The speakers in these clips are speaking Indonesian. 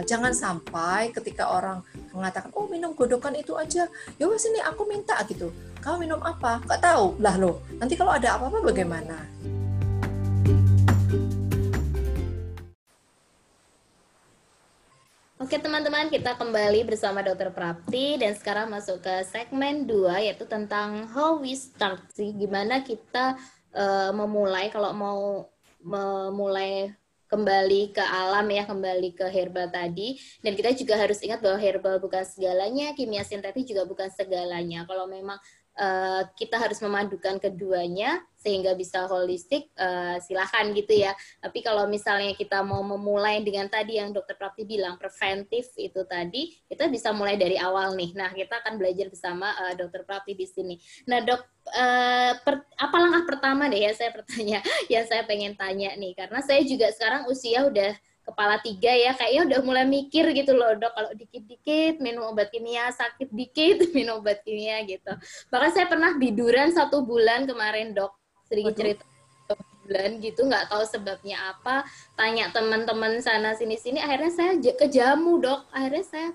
herbal. Jangan sampai ketika orang mengatakan, oh minum godokan itu aja, ya wes ini aku minta gitu. Kamu minum apa? Gak tahu. Lah loh, nanti kalau ada apa-apa bagaimana? Oke teman-teman, kita kembali bersama Dokter Prapti dan sekarang masuk ke segmen 2 yaitu tentang how we start sih, gimana kita uh, memulai kalau mau memulai kembali ke alam ya, kembali ke herbal tadi. Dan kita juga harus ingat bahwa herbal bukan segalanya, kimia sintetik juga bukan segalanya. Kalau memang uh, kita harus memadukan keduanya, sehingga bisa holistik uh, silahkan gitu ya tapi kalau misalnya kita mau memulai dengan tadi yang dokter Prapti bilang preventif itu tadi kita bisa mulai dari awal nih nah kita akan belajar bersama uh, dokter Prapti di sini nah dok uh, per, pertama deh ya saya bertanya. Yang saya pengen tanya nih karena saya juga sekarang usia udah kepala tiga ya kayaknya udah mulai mikir gitu loh dok kalau dikit-dikit minum obat kimia sakit dikit minum obat kimia gitu. Bahkan saya pernah biduran satu bulan kemarin dok. Sedikit cerita bulan gitu nggak tahu sebabnya apa. Tanya teman-teman sana sini sini akhirnya saya ke jamu dok. Akhirnya saya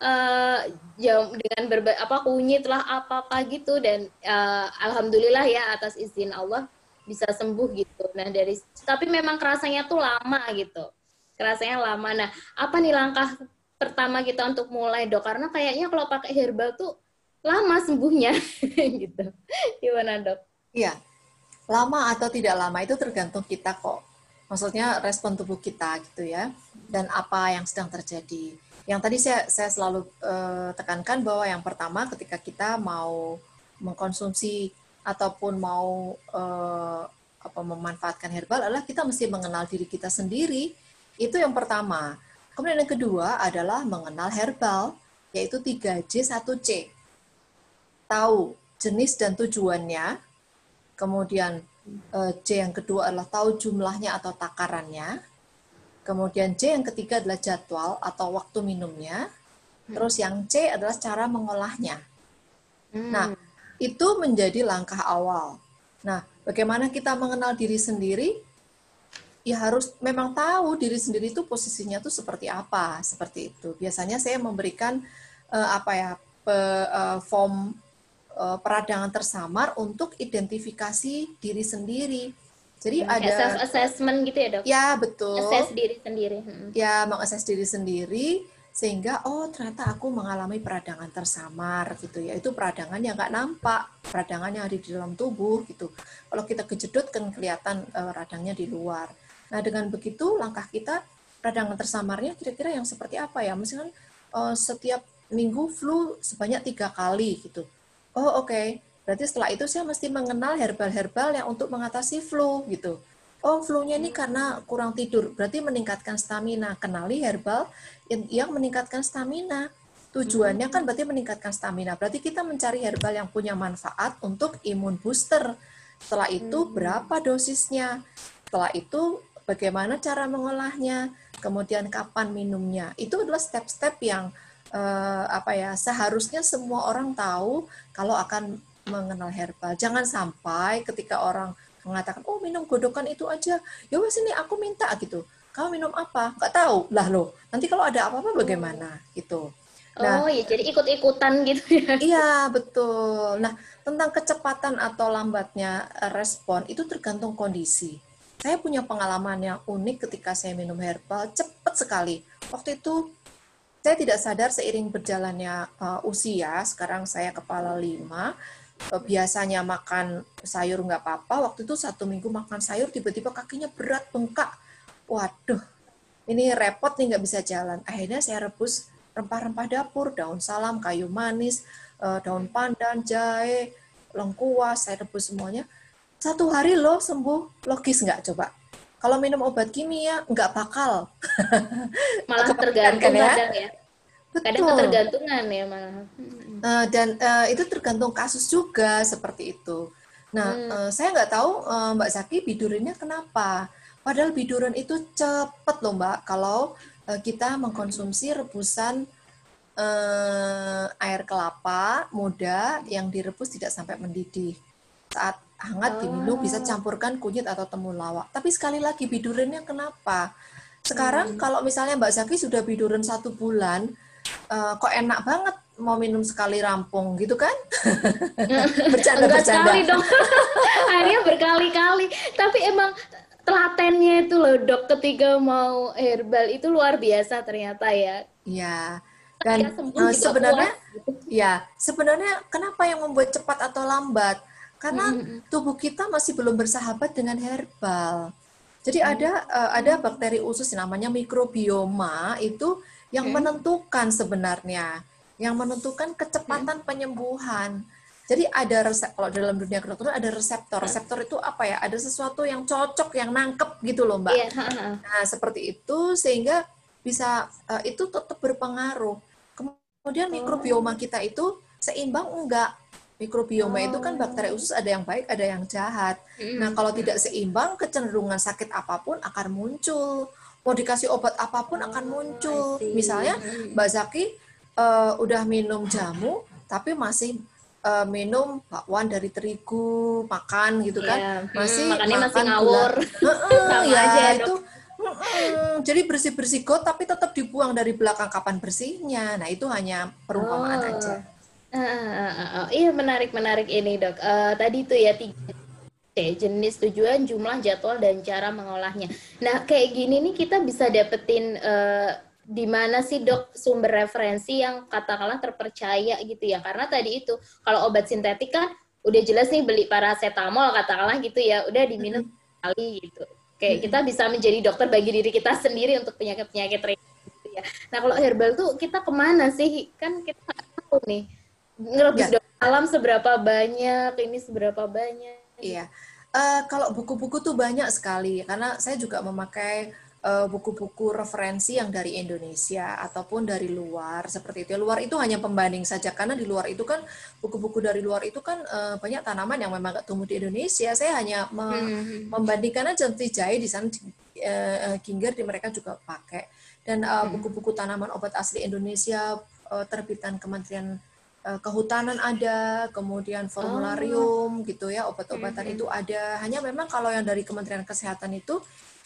uh, jam dengan berba apa kunyit lah apa apa gitu. Dan uh, alhamdulillah ya atas izin Allah bisa sembuh gitu. Nah dari tapi memang kerasanya tuh lama gitu. Kerasanya lama. Nah apa nih langkah pertama kita untuk mulai dok? Karena kayaknya kalau pakai herbal tuh lama sembuhnya gitu. Gimana dok? Iya. Lama atau tidak lama itu tergantung kita kok. Maksudnya respon tubuh kita gitu ya, dan apa yang sedang terjadi. Yang tadi saya saya selalu uh, tekankan bahwa yang pertama ketika kita mau mengkonsumsi ataupun mau uh, apa memanfaatkan herbal adalah kita mesti mengenal diri kita sendiri. Itu yang pertama. Kemudian yang kedua adalah mengenal herbal, yaitu 3J 1C. Tahu jenis dan tujuannya, Kemudian eh, C yang kedua adalah tahu jumlahnya atau takarannya. Kemudian C yang ketiga adalah jadwal atau waktu minumnya. Hmm. Terus yang C adalah cara mengolahnya. Hmm. Nah, itu menjadi langkah awal. Nah, bagaimana kita mengenal diri sendiri? Ya harus memang tahu diri sendiri itu posisinya itu seperti apa, seperti itu. Biasanya saya memberikan uh, apa ya pe, uh, form uh, peradangan tersamar untuk identifikasi diri sendiri. Jadi hmm, ada self assessment gitu ya dok? Ya betul. Assess diri sendiri. Hmm. Ya mengakses diri sendiri sehingga oh ternyata aku mengalami peradangan tersamar gitu ya. Itu peradangan yang nggak nampak, peradangan yang ada di dalam tubuh gitu. Kalau kita kejedut kan kelihatan uh, radangnya di luar. Nah dengan begitu langkah kita peradangan tersamarnya kira-kira yang seperti apa ya? Misalnya uh, setiap minggu flu sebanyak tiga kali gitu oh oke, okay. Berarti setelah itu saya mesti mengenal herbal-herbal yang untuk mengatasi flu gitu. Oh, flu-nya ini karena kurang tidur, berarti meningkatkan stamina. Kenali herbal yang meningkatkan stamina. Tujuannya kan berarti meningkatkan stamina. Berarti kita mencari herbal yang punya manfaat untuk imun booster. Setelah itu hmm. berapa dosisnya? Setelah itu bagaimana cara mengolahnya? Kemudian kapan minumnya? Itu adalah step-step yang uh, apa ya seharusnya semua orang tahu kalau akan mengenal herbal. Jangan sampai ketika orang mengatakan oh minum godokan itu aja, ya wes ini aku minta gitu. Kamu minum apa? Gak tahu lah loh. Nanti kalau ada apa-apa bagaimana gitu. Nah, oh iya, jadi ikut-ikutan gitu ya? Iya betul. Nah tentang kecepatan atau lambatnya respon itu tergantung kondisi. Saya punya pengalaman yang unik ketika saya minum herbal, cepat sekali. Waktu itu saya tidak sadar seiring berjalannya uh, usia, sekarang saya kepala lima, biasanya makan sayur nggak apa-apa, waktu itu satu minggu makan sayur, tiba-tiba kakinya berat, bengkak. Waduh, ini repot nih nggak bisa jalan. Akhirnya saya rebus rempah-rempah dapur, daun salam, kayu manis, uh, daun pandan, jahe, lengkuas, saya rebus semuanya. Satu hari loh sembuh, logis nggak coba? Kalau minum obat kimia nggak bakal. Malah tergantung ya. kadang ya. Betul. Kadang ketergantungan ya malah. Uh, dan uh, itu tergantung kasus juga seperti itu. Nah, hmm. uh, saya nggak tahu uh, Mbak Zaki bidurinnya kenapa. Padahal biduran itu cepet loh Mbak kalau uh, kita mengkonsumsi rebusan uh, air kelapa muda yang direbus tidak sampai mendidih. Saat hangat diminum bisa oh. campurkan kunyit atau temulawak. Tapi sekali lagi bidurannya kenapa? Sekarang hmm. kalau misalnya Mbak Zaki sudah biduran satu bulan, uh, kok enak banget mau minum sekali rampung gitu kan? bercanda Enggak bercanda. Sekali dong. Akhirnya berkali-kali. Tapi emang telatennya itu loh dok ketika mau herbal itu luar biasa ternyata ya. Iya. Dan uh, sebenarnya puas. ya sebenarnya kenapa yang membuat cepat atau lambat? Karena hmm. tubuh kita masih belum bersahabat dengan herbal. Jadi hmm. ada uh, ada bakteri usus namanya mikrobioma itu yang hmm. menentukan sebenarnya, yang menentukan kecepatan hmm. penyembuhan. Jadi ada resep kalau dalam dunia kedokteran ada reseptor. Reseptor itu apa ya? Ada sesuatu yang cocok, yang nangkep gitu loh, Mbak. Yeah. Nah, seperti itu sehingga bisa uh, itu tetap berpengaruh. Kemudian oh. mikrobioma kita itu seimbang enggak? Mikrobioma oh. itu kan bakteri oh. usus ada yang baik, ada yang jahat. Mm. Nah, kalau tidak seimbang, kecenderungan sakit apa pun akan muncul mau dikasih obat apa pun akan oh, muncul. Misalnya Mbak Zaki uh, udah minum jamu tapi masih uh, minum bakwan dari terigu, makan gitu kan. Yeah. Masih hmm, makannya makan masih ngawur. Sama ya, aja, itu Hmm, jadi bersih-bersih got tapi tetap dibuang dari belakang kapan bersihnya. Nah, itu hanya perumpamaan oh. aja. Uh, uh, uh, uh. Iya menarik menarik ini dok. Uh, tadi tuh ya tiga jenis tujuan, jumlah, jadwal, dan cara mengolahnya. Nah, kayak gini nih kita bisa dapetin uh, di mana sih dok sumber referensi yang katakanlah terpercaya gitu ya? Karena tadi itu kalau obat sintetik kan udah jelas nih beli paracetamol katakanlah gitu ya, udah diminum mm-hmm. kali gitu. Kayak mm-hmm. kita bisa menjadi dokter bagi diri kita sendiri untuk penyakit-penyakit gitu ya. Nah kalau herbal tuh kita ke mana sih? Kan kita tahu nih ngerebus ya. alam seberapa banyak, ini seberapa banyak. Iya. Uh, kalau buku-buku tuh banyak sekali karena saya juga memakai buku-buku uh, referensi yang dari Indonesia ataupun dari luar seperti itu. Luar itu hanya pembanding saja karena di luar itu kan buku-buku dari luar itu kan uh, banyak tanaman yang memang gak tumbuh di Indonesia. Saya hanya me hmm. membandingkan aja jahe di sana uh, ginger di mereka juga pakai dan buku-buku uh, tanaman obat asli Indonesia uh, terbitan Kementerian Eh, kehutanan ada, kemudian formularium oh. gitu ya, obat-obatan hmm. itu ada. Hanya memang kalau yang dari Kementerian Kesehatan itu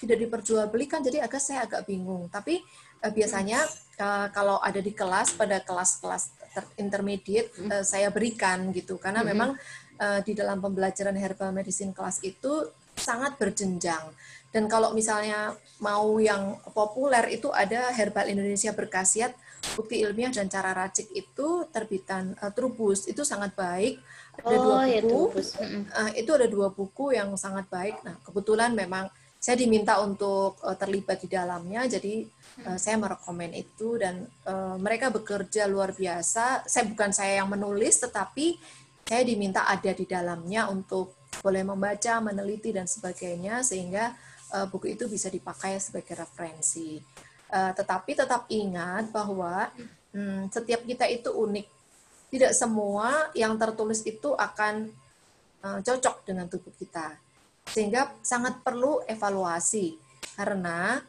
tidak diperjualbelikan, jadi agak saya agak bingung. Tapi uh, biasanya uh, kalau ada di kelas pada kelas-kelas intermediate uh, saya berikan gitu, karena hmm. memang uh, di dalam pembelajaran herbal medicine kelas itu sangat berjenjang. Dan kalau misalnya mau yang populer itu ada Herbal Indonesia Berkasiat bukti ilmiah dan cara racik itu terbitan uh, Trubus itu sangat baik. Ada oh, dua ya, buku. Ya, uh, itu ada dua buku yang sangat baik. Nah, kebetulan memang saya diminta untuk uh, terlibat di dalamnya, jadi uh, saya merekomen itu dan uh, mereka bekerja luar biasa. Saya bukan saya yang menulis, tetapi saya diminta ada di dalamnya untuk boleh membaca, meneliti dan sebagainya, sehingga uh, buku itu bisa dipakai sebagai referensi. Uh, tetapi tetap ingat bahwa hmm, setiap kita itu unik. Tidak semua yang tertulis itu akan uh, cocok dengan tubuh kita. Sehingga sangat perlu evaluasi karena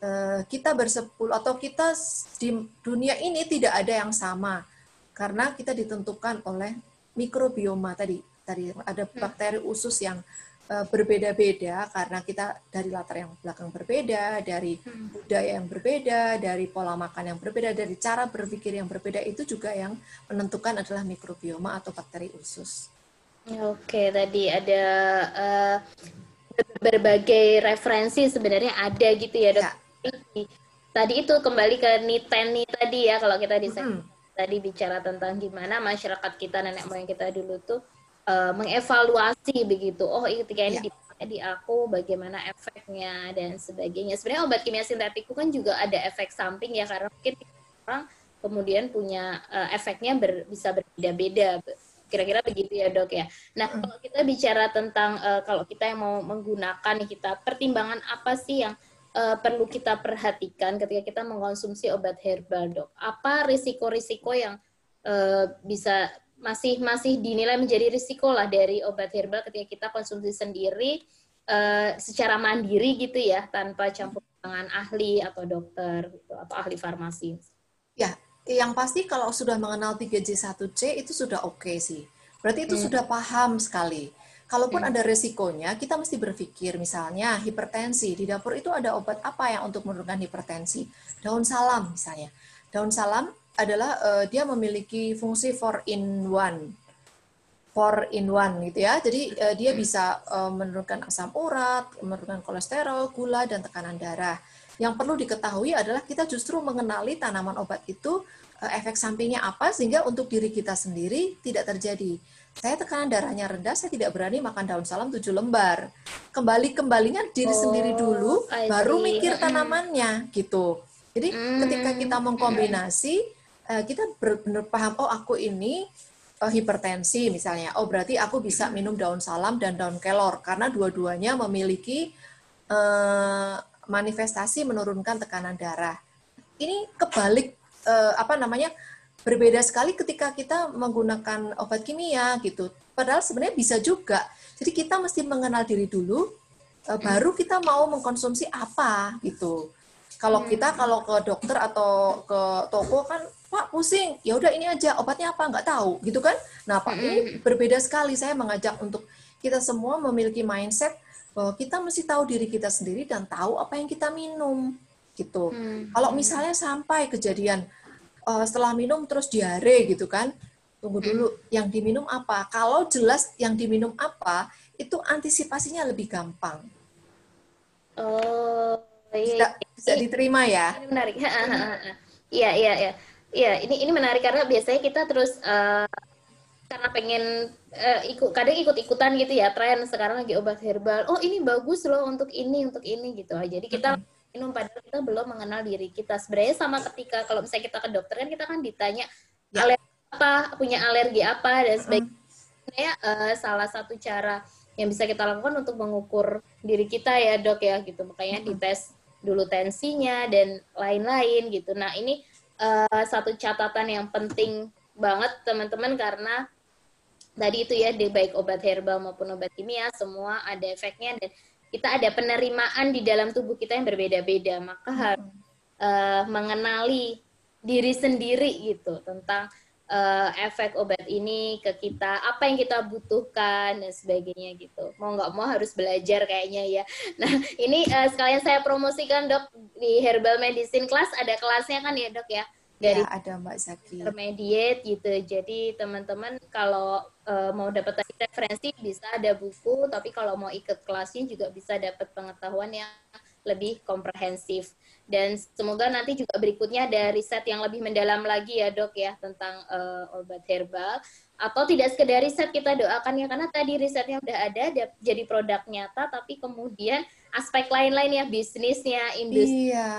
uh, kita bersepuluh atau kita di dunia ini tidak ada yang sama karena kita ditentukan oleh mikrobioma tadi. Tadi ada hmm. bakteri usus yang Eh, berbeda-beda karena kita dari latar yang belakang berbeda, dari hmm. budaya yang berbeda, dari pola makan yang berbeda, dari cara berpikir yang berbeda itu juga yang menentukan adalah mikrobioma atau bakteri usus. Oke, tadi ada uh, berbagai referensi sebenarnya ada gitu ya, dok. Ya. Tadi itu kembali ke niteni tadi ya kalau kita di hmm. tadi bicara tentang gimana masyarakat kita nenek moyang kita dulu tuh uh, mengevaluasi begitu. Oh, ketika ini ya. dipakai di aku bagaimana efeknya dan sebagainya. Sebenarnya obat kimia sintetik kan juga ada efek samping ya karena mungkin orang kemudian punya uh, efeknya ber, bisa berbeda-beda. Kira-kira begitu ya dok ya. Nah mm. kalau kita bicara tentang uh, kalau kita yang mau menggunakan kita pertimbangan apa sih yang uh, perlu kita perhatikan ketika kita mengkonsumsi obat herbal dok? Apa risiko-risiko yang uh, bisa masih masih dinilai menjadi risiko lah dari obat herbal ketika kita konsumsi sendiri uh, secara mandiri gitu ya tanpa campur tangan ahli atau dokter gitu, atau ahli farmasi. Ya, yang pasti kalau sudah mengenal 3J1C itu sudah oke okay sih. Berarti itu hmm. sudah paham sekali. kalaupun ada resikonya, kita mesti berpikir misalnya hipertensi. Di dapur itu ada obat apa yang untuk menurunkan hipertensi? Daun salam misalnya. Daun salam adalah uh, dia memiliki fungsi four in one. Four in one gitu ya. Jadi uh, dia bisa uh, menurunkan asam urat, menurunkan kolesterol, gula dan tekanan darah. Yang perlu diketahui adalah kita justru mengenali tanaman obat itu efek sampingnya apa sehingga untuk diri kita sendiri tidak terjadi saya tekanan darahnya rendah, saya tidak berani makan daun salam tujuh lembar. Kembali kembalinya diri oh, sendiri dulu, baru mikir tanamannya gitu. Jadi mm. ketika kita mengkombinasi, uh, kita benar-benar paham, oh aku ini uh, hipertensi misalnya. Oh berarti aku bisa minum daun salam dan daun kelor karena dua-duanya memiliki uh, manifestasi menurunkan tekanan darah. Ini kebalik uh, apa namanya? berbeda sekali ketika kita menggunakan obat kimia gitu. Padahal sebenarnya bisa juga. Jadi kita mesti mengenal diri dulu, eh, baru kita mau mengkonsumsi apa gitu. Kalau hmm. kita kalau ke dokter atau ke toko kan, Pak pusing, ya udah ini aja obatnya apa nggak tahu gitu kan? Nah Pak ini hmm. berbeda sekali. Saya mengajak untuk kita semua memiliki mindset bahwa kita mesti tahu diri kita sendiri dan tahu apa yang kita minum gitu. Hmm. Kalau misalnya sampai kejadian uh, setelah minum terus diare gitu kan tunggu hmm. dulu yang diminum apa kalau jelas yang diminum apa itu antisipasinya lebih gampang oh iya, bisa, iya. bisa diterima ya ini menarik iya iya iya iya ini ini menarik karena biasanya kita terus uh, karena pengen uh, ikut kadang ikut ikutan gitu ya tren sekarang lagi obat herbal oh ini bagus loh untuk ini untuk ini gitu jadi kita -hmm minum padahal kita belum mengenal diri kita. Sebenarnya sama ketika kalau misalnya kita ke dokter kan kita kan ditanya ya. alergi apa, punya alergi apa dan sebagainya. Sebenarnya uh, salah satu cara yang bisa kita lakukan untuk mengukur diri kita ya dok ya gitu. Makanya uh dites dulu tensinya dan lain-lain gitu. Nah ini uh, satu catatan yang penting banget teman-teman karena tadi itu ya di baik obat herbal maupun obat kimia semua ada efeknya dan kita ada penerimaan di dalam tubuh kita yang berbeda-beda. Maka hmm. harus uh, mengenali diri sendiri gitu tentang uh, efek obat ini ke kita apa yang kita butuhkan dan sebagainya gitu. Mau nggak mau harus belajar kayaknya ya. Nah ini uh, sekalian saya promosikan dok di herbal medicine class. Ada kelasnya kan ya dok ya dari ya, ada Mbak Zaki. Intermediate gitu. Jadi teman-teman kalau uh, mau dapat referensi bisa ada buku, tapi kalau mau ikut kelasnya juga bisa dapat pengetahuan yang lebih komprehensif. Dan semoga nanti juga berikutnya ada riset yang lebih mendalam lagi ya dok ya tentang uh, obat herbal atau tidak sekedar riset kita doakan ya karena tadi risetnya udah ada jadi produk nyata tapi kemudian aspek lain-lain ya bisnisnya industri iya,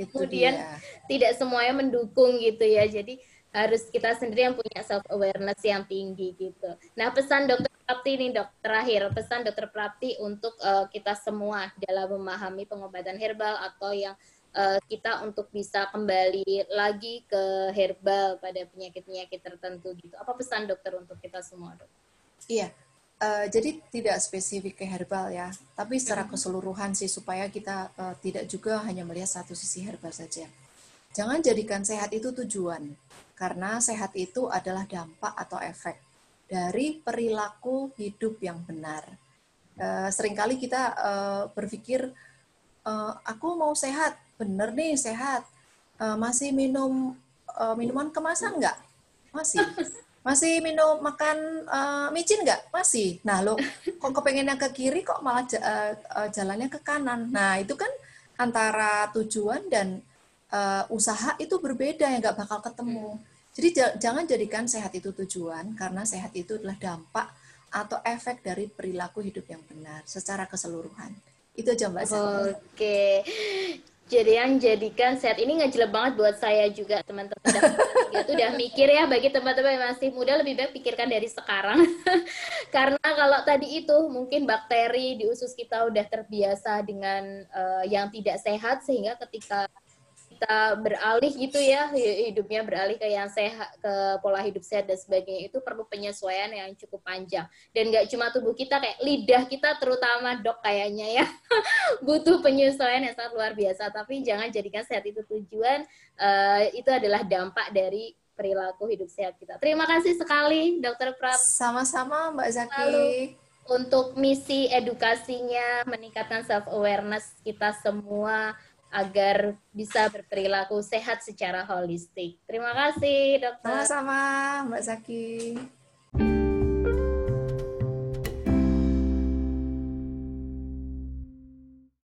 itu kemudian dia. tidak semuanya mendukung gitu ya jadi harus kita sendiri yang punya self awareness yang tinggi gitu. Nah pesan dokter Prapti ini dok terakhir pesan dokter Prapti untuk uh, kita semua dalam memahami pengobatan herbal atau yang uh, kita untuk bisa kembali lagi ke herbal pada penyakit-penyakit tertentu gitu. Apa pesan dokter untuk kita semua, dok? Iya, uh, jadi tidak spesifik ke herbal ya, tapi secara keseluruhan sih supaya kita uh, tidak juga hanya melihat satu sisi herbal saja. Jangan jadikan sehat itu tujuan, karena sehat itu adalah dampak atau efek dari perilaku hidup yang benar. Uh, sering kali kita uh, berpikir, uh, aku mau sehat, bener nih sehat. Uh, masih minum uh, minuman kemasan nggak? Masih. Masih minum makan uh, micin nggak? Masih. Nah lo kok kepengennya ke kiri kok malah jalannya ke kanan. Nah itu kan antara tujuan dan uh, usaha itu berbeda yang nggak bakal ketemu. Jadi jangan jadikan sehat itu tujuan karena sehat itu adalah dampak atau efek dari perilaku hidup yang benar secara keseluruhan. Itu aja Mbak Oke. Jadi yang jadikan sehat ini ngejelek banget buat saya juga teman-teman. itu udah mikir ya bagi teman-teman yang masih muda lebih baik pikirkan dari sekarang. Karena kalau tadi itu mungkin bakteri di usus kita udah terbiasa dengan uh, yang tidak sehat sehingga ketika kita beralih gitu ya hidupnya beralih ke yang sehat ke pola hidup sehat dan sebagainya itu perlu penyesuaian yang cukup panjang. Dan nggak cuma tubuh kita kayak lidah kita terutama dok kayaknya ya. Butuh penyesuaian yang sangat luar biasa. Tapi jangan jadikan sehat itu tujuan uh, itu adalah dampak dari perilaku hidup sehat kita. Terima kasih sekali dokter Prab sama-sama Mbak Zaki. Lalu, untuk misi edukasinya meningkatkan self awareness kita semua agar bisa berperilaku sehat secara holistik. Terima kasih, dokter. Sama-sama, Mbak Zaki.